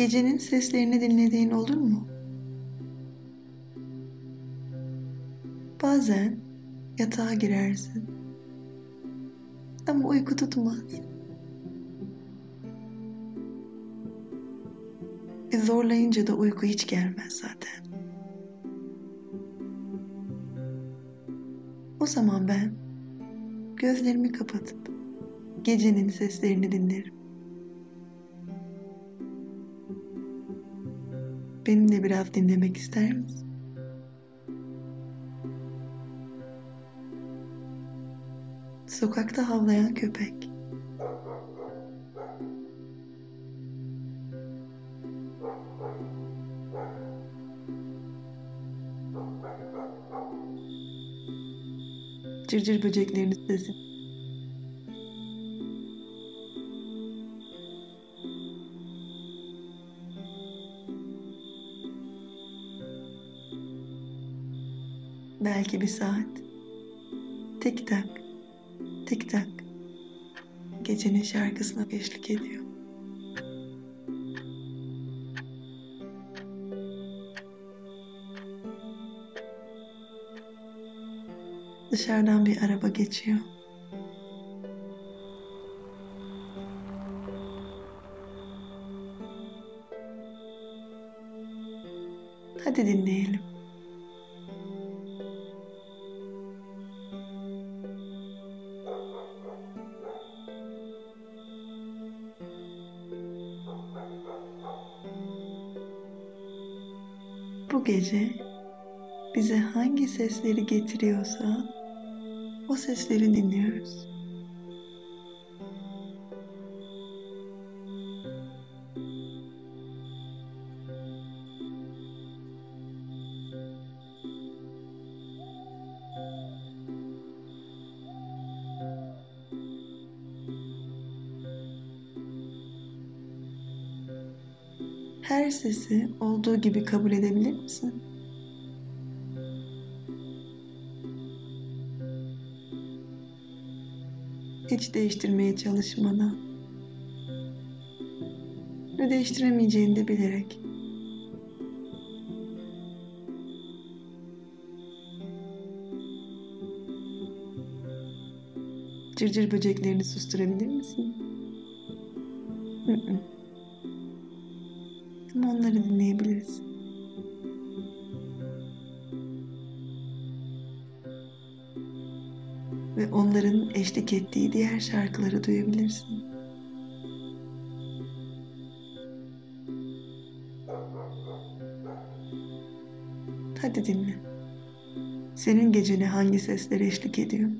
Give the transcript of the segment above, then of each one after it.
Gecenin seslerini dinlediğin olur mu? Bazen yatağa girersin. Ama uyku tutmaz. Ve zorlayınca da uyku hiç gelmez zaten. O zaman ben gözlerimi kapatıp gecenin seslerini dinlerim. Benimle biraz dinlemek ister misin? Sokakta havlayan köpek. Cırcır böceklerin sesi. Bir saat. Tik tak, tik tak. Gecenin şarkısına eşlik ediyor. Dışarıdan bir araba geçiyor. Bu gece bize hangi sesleri getiriyorsa o sesleri dinliyoruz. Sesi olduğu gibi kabul edebilir misin? Hiç değiştirmeye çalışmadan ve değiştiremeyeceğini de bilerek. Cırcır böceklerini susturabilir misin? Hı onları dinleyebiliriz. Ve onların eşlik ettiği diğer şarkıları duyabilirsin. Hadi dinle. Senin gecene hangi sesler eşlik ediyor?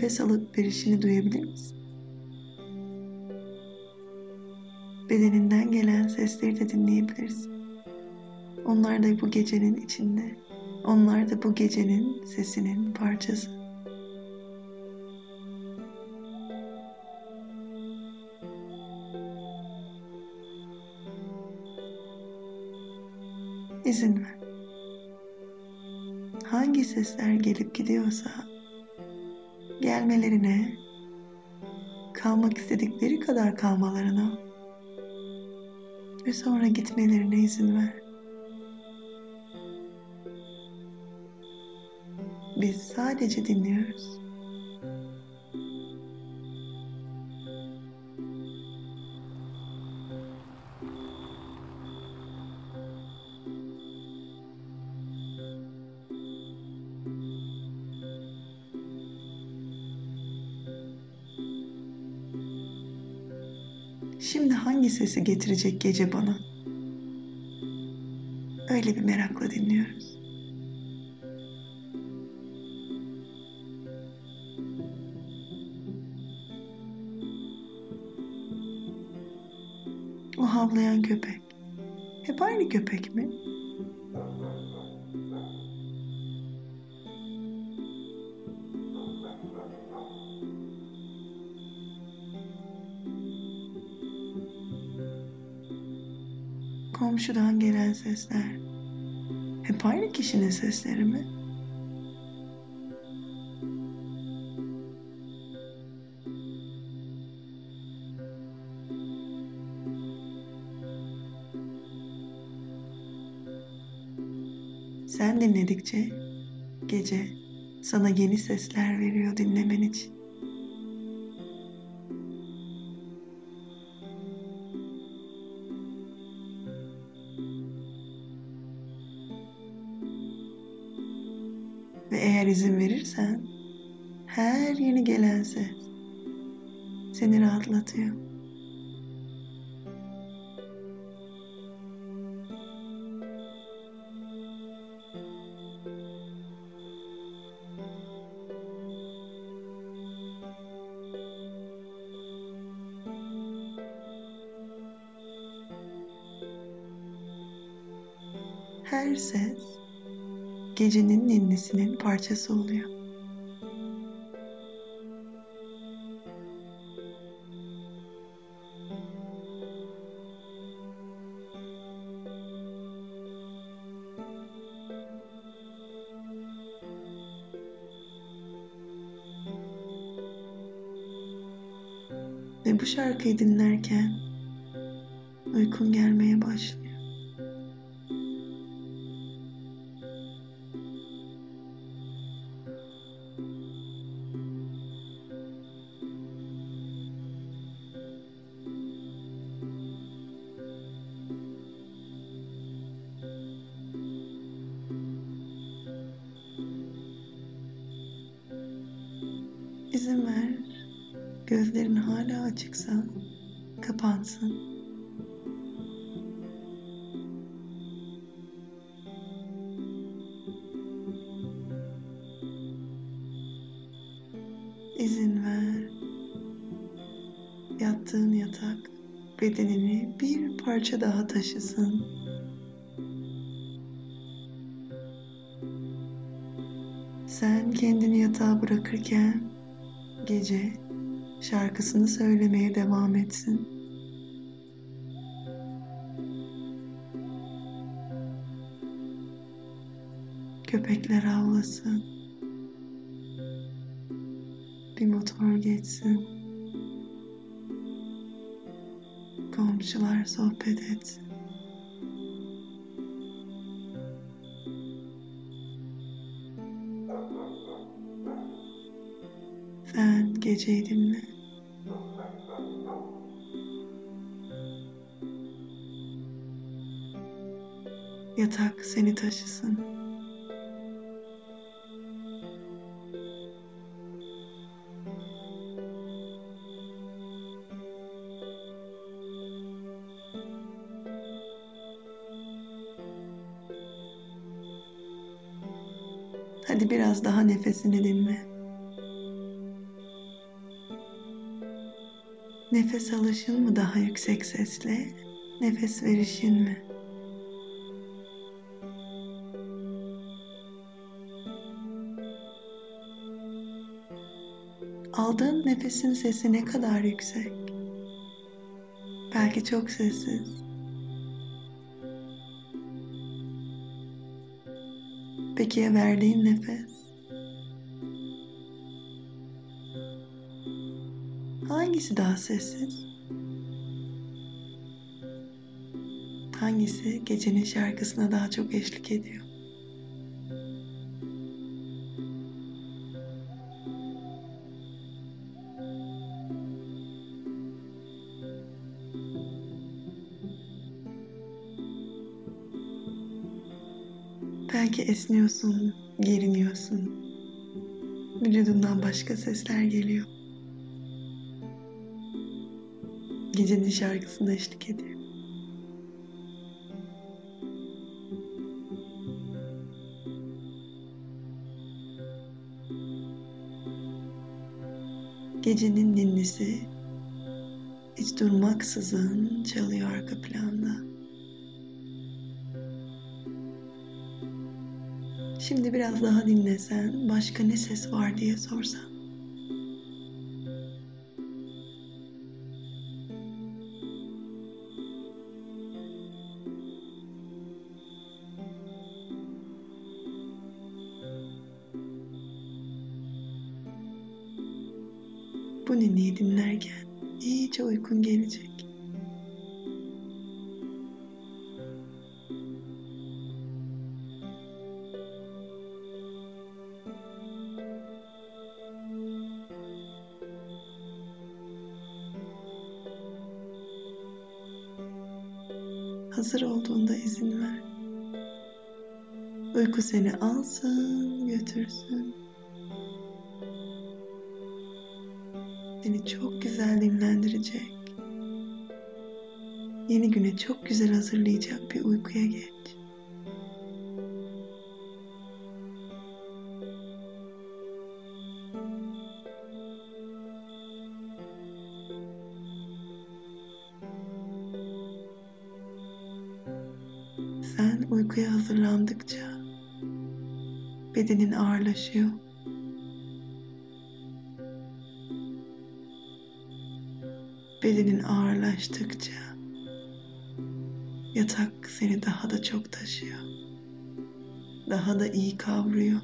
Nefes alıp verişini duyabilir misin? Bedeninden gelen sesleri de dinleyebilirsin. Onlar da bu gecenin içinde. Onlar da bu gecenin sesinin parçası. İzin ver. Hangi sesler gelip gidiyorsa gelmelerine, kalmak istedikleri kadar kalmalarına ve sonra gitmelerine izin ver. Biz sadece dinliyoruz. Sesi getirecek gece bana? Öyle bir merakla dinliyoruz. O havlayan köpek. Hep aynı köpek mi? Komşudan gelen sesler. Hep aynı kişinin sesleri mi? Sen dinledikçe gece sana yeni sesler veriyor dinlemen için. İzin verirsen her yeni gelen ses seni rahatlatıyor. Her ses gecenin ninnisinin parçası oluyor. Ve bu şarkıyı dinlerken uykun gelmeye başlıyor. İzin ver. Gözlerin hala açıksa kapansın. İzin ver. Yattığın yatak bedenini bir parça daha taşısın. Sen kendini yatağa bırakırken gece şarkısını söylemeye devam etsin. Köpekler avlasın. Bir motor geçsin. Komşular sohbet etsin. Sen geceyi dinle. Yatak seni taşısın. Hadi biraz daha nefesini dinle. Nefes alışın mı daha yüksek sesle, nefes verişin mi? Aldığın nefesin sesi ne kadar yüksek? Belki çok sessiz. Peki ya verdiğin nefes? Hangisi daha sessiz? Hangisi gecenin şarkısına daha çok eşlik ediyor? Belki esniyorsun, geriniyorsun. Vücudundan başka sesler geliyor. Gecenin şarkısına eşlik ediyor. Gecenin ninnisi hiç durmaksızın çalıyor arka planda. Şimdi biraz daha dinlesen, başka ne ses var diye sorsan. Hazır olduğunda izin ver. Uyku seni alsın, götürsün. Seni çok güzel dinlendirecek. Yeni güne çok güzel hazırlayacak bir uykuya geç. Sen uykuya hazırlandıkça bedenin ağırlaşıyor. Bedenin ağırlaştıkça yatak seni daha da çok taşıyor. Daha da iyi kavruyor.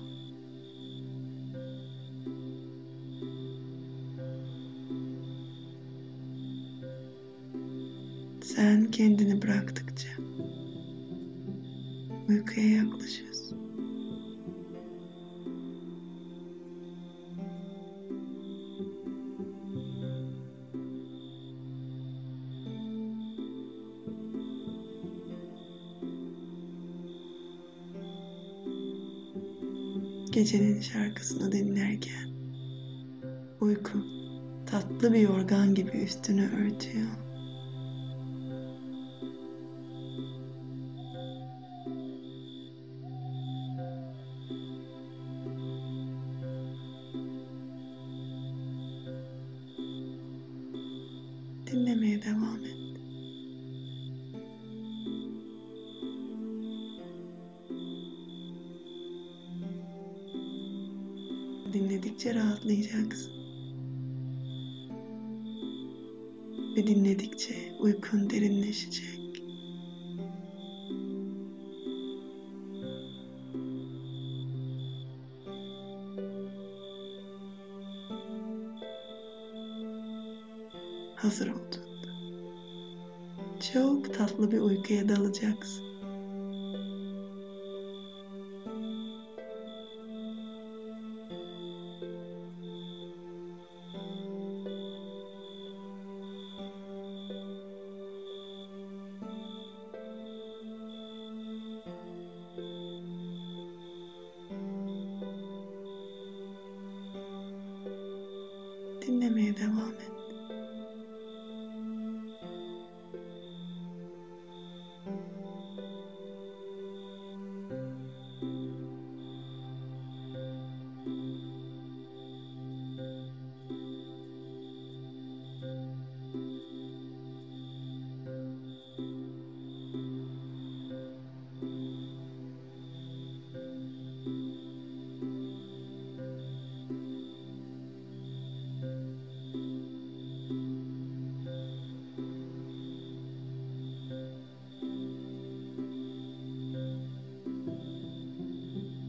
Sen kendini bıraktıkça Gecenin şarkısını dinlerken uyku tatlı bir yorgan gibi üstünü örtüyor. Dinledikçe rahatlayacaksın. Ve dinledikçe uykun derinleşecek. Hazır olduğunda çok tatlı bir uykuya dalacaksın. Dinlemeye devam et.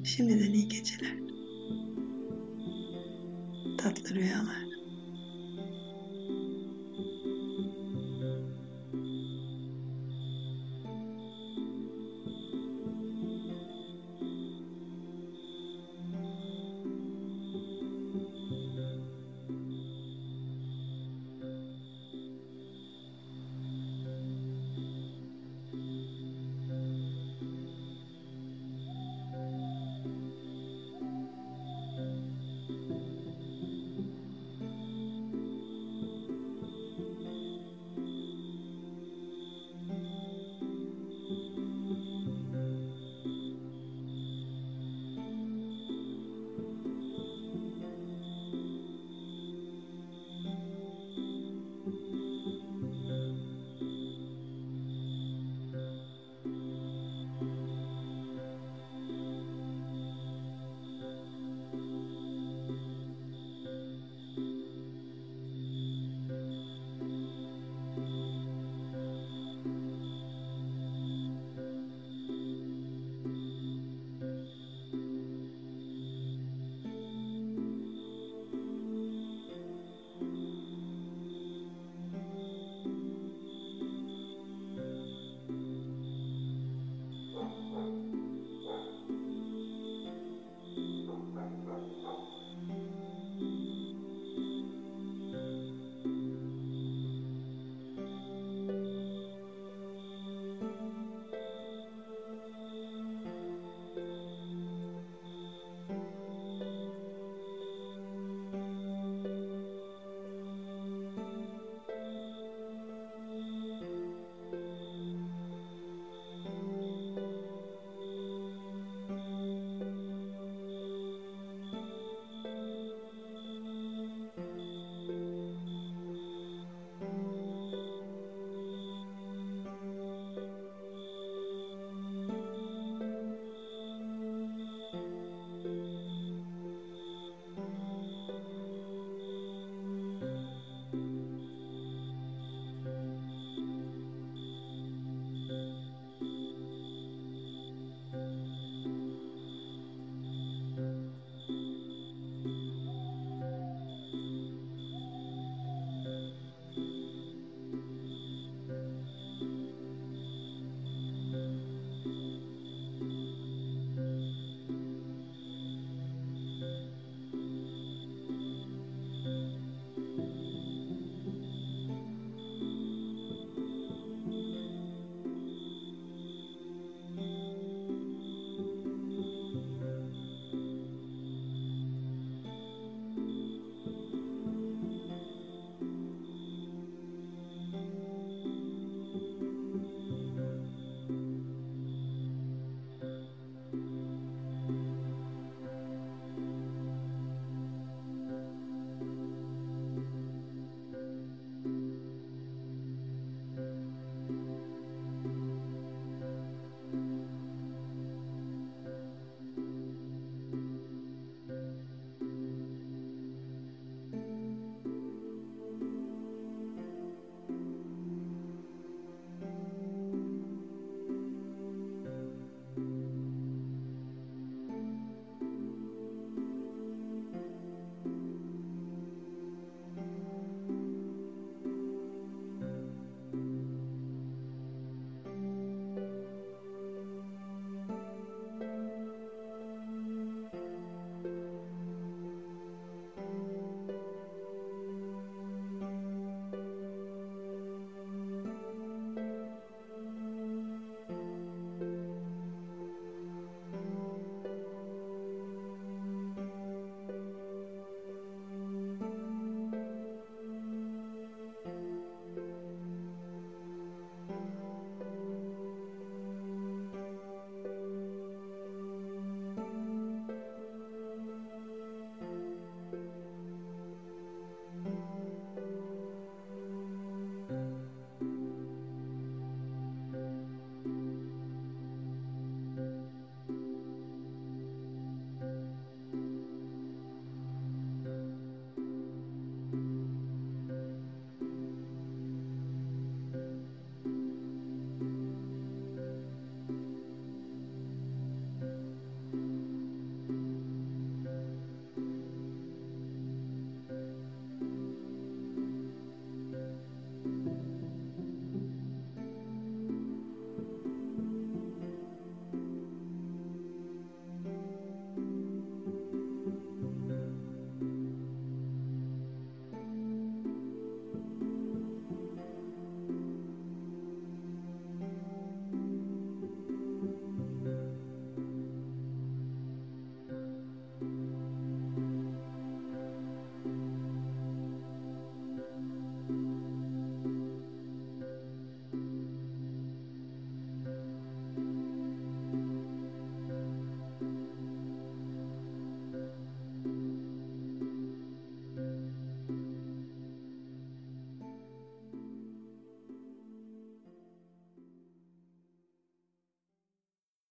Şimdiden iyi geceler.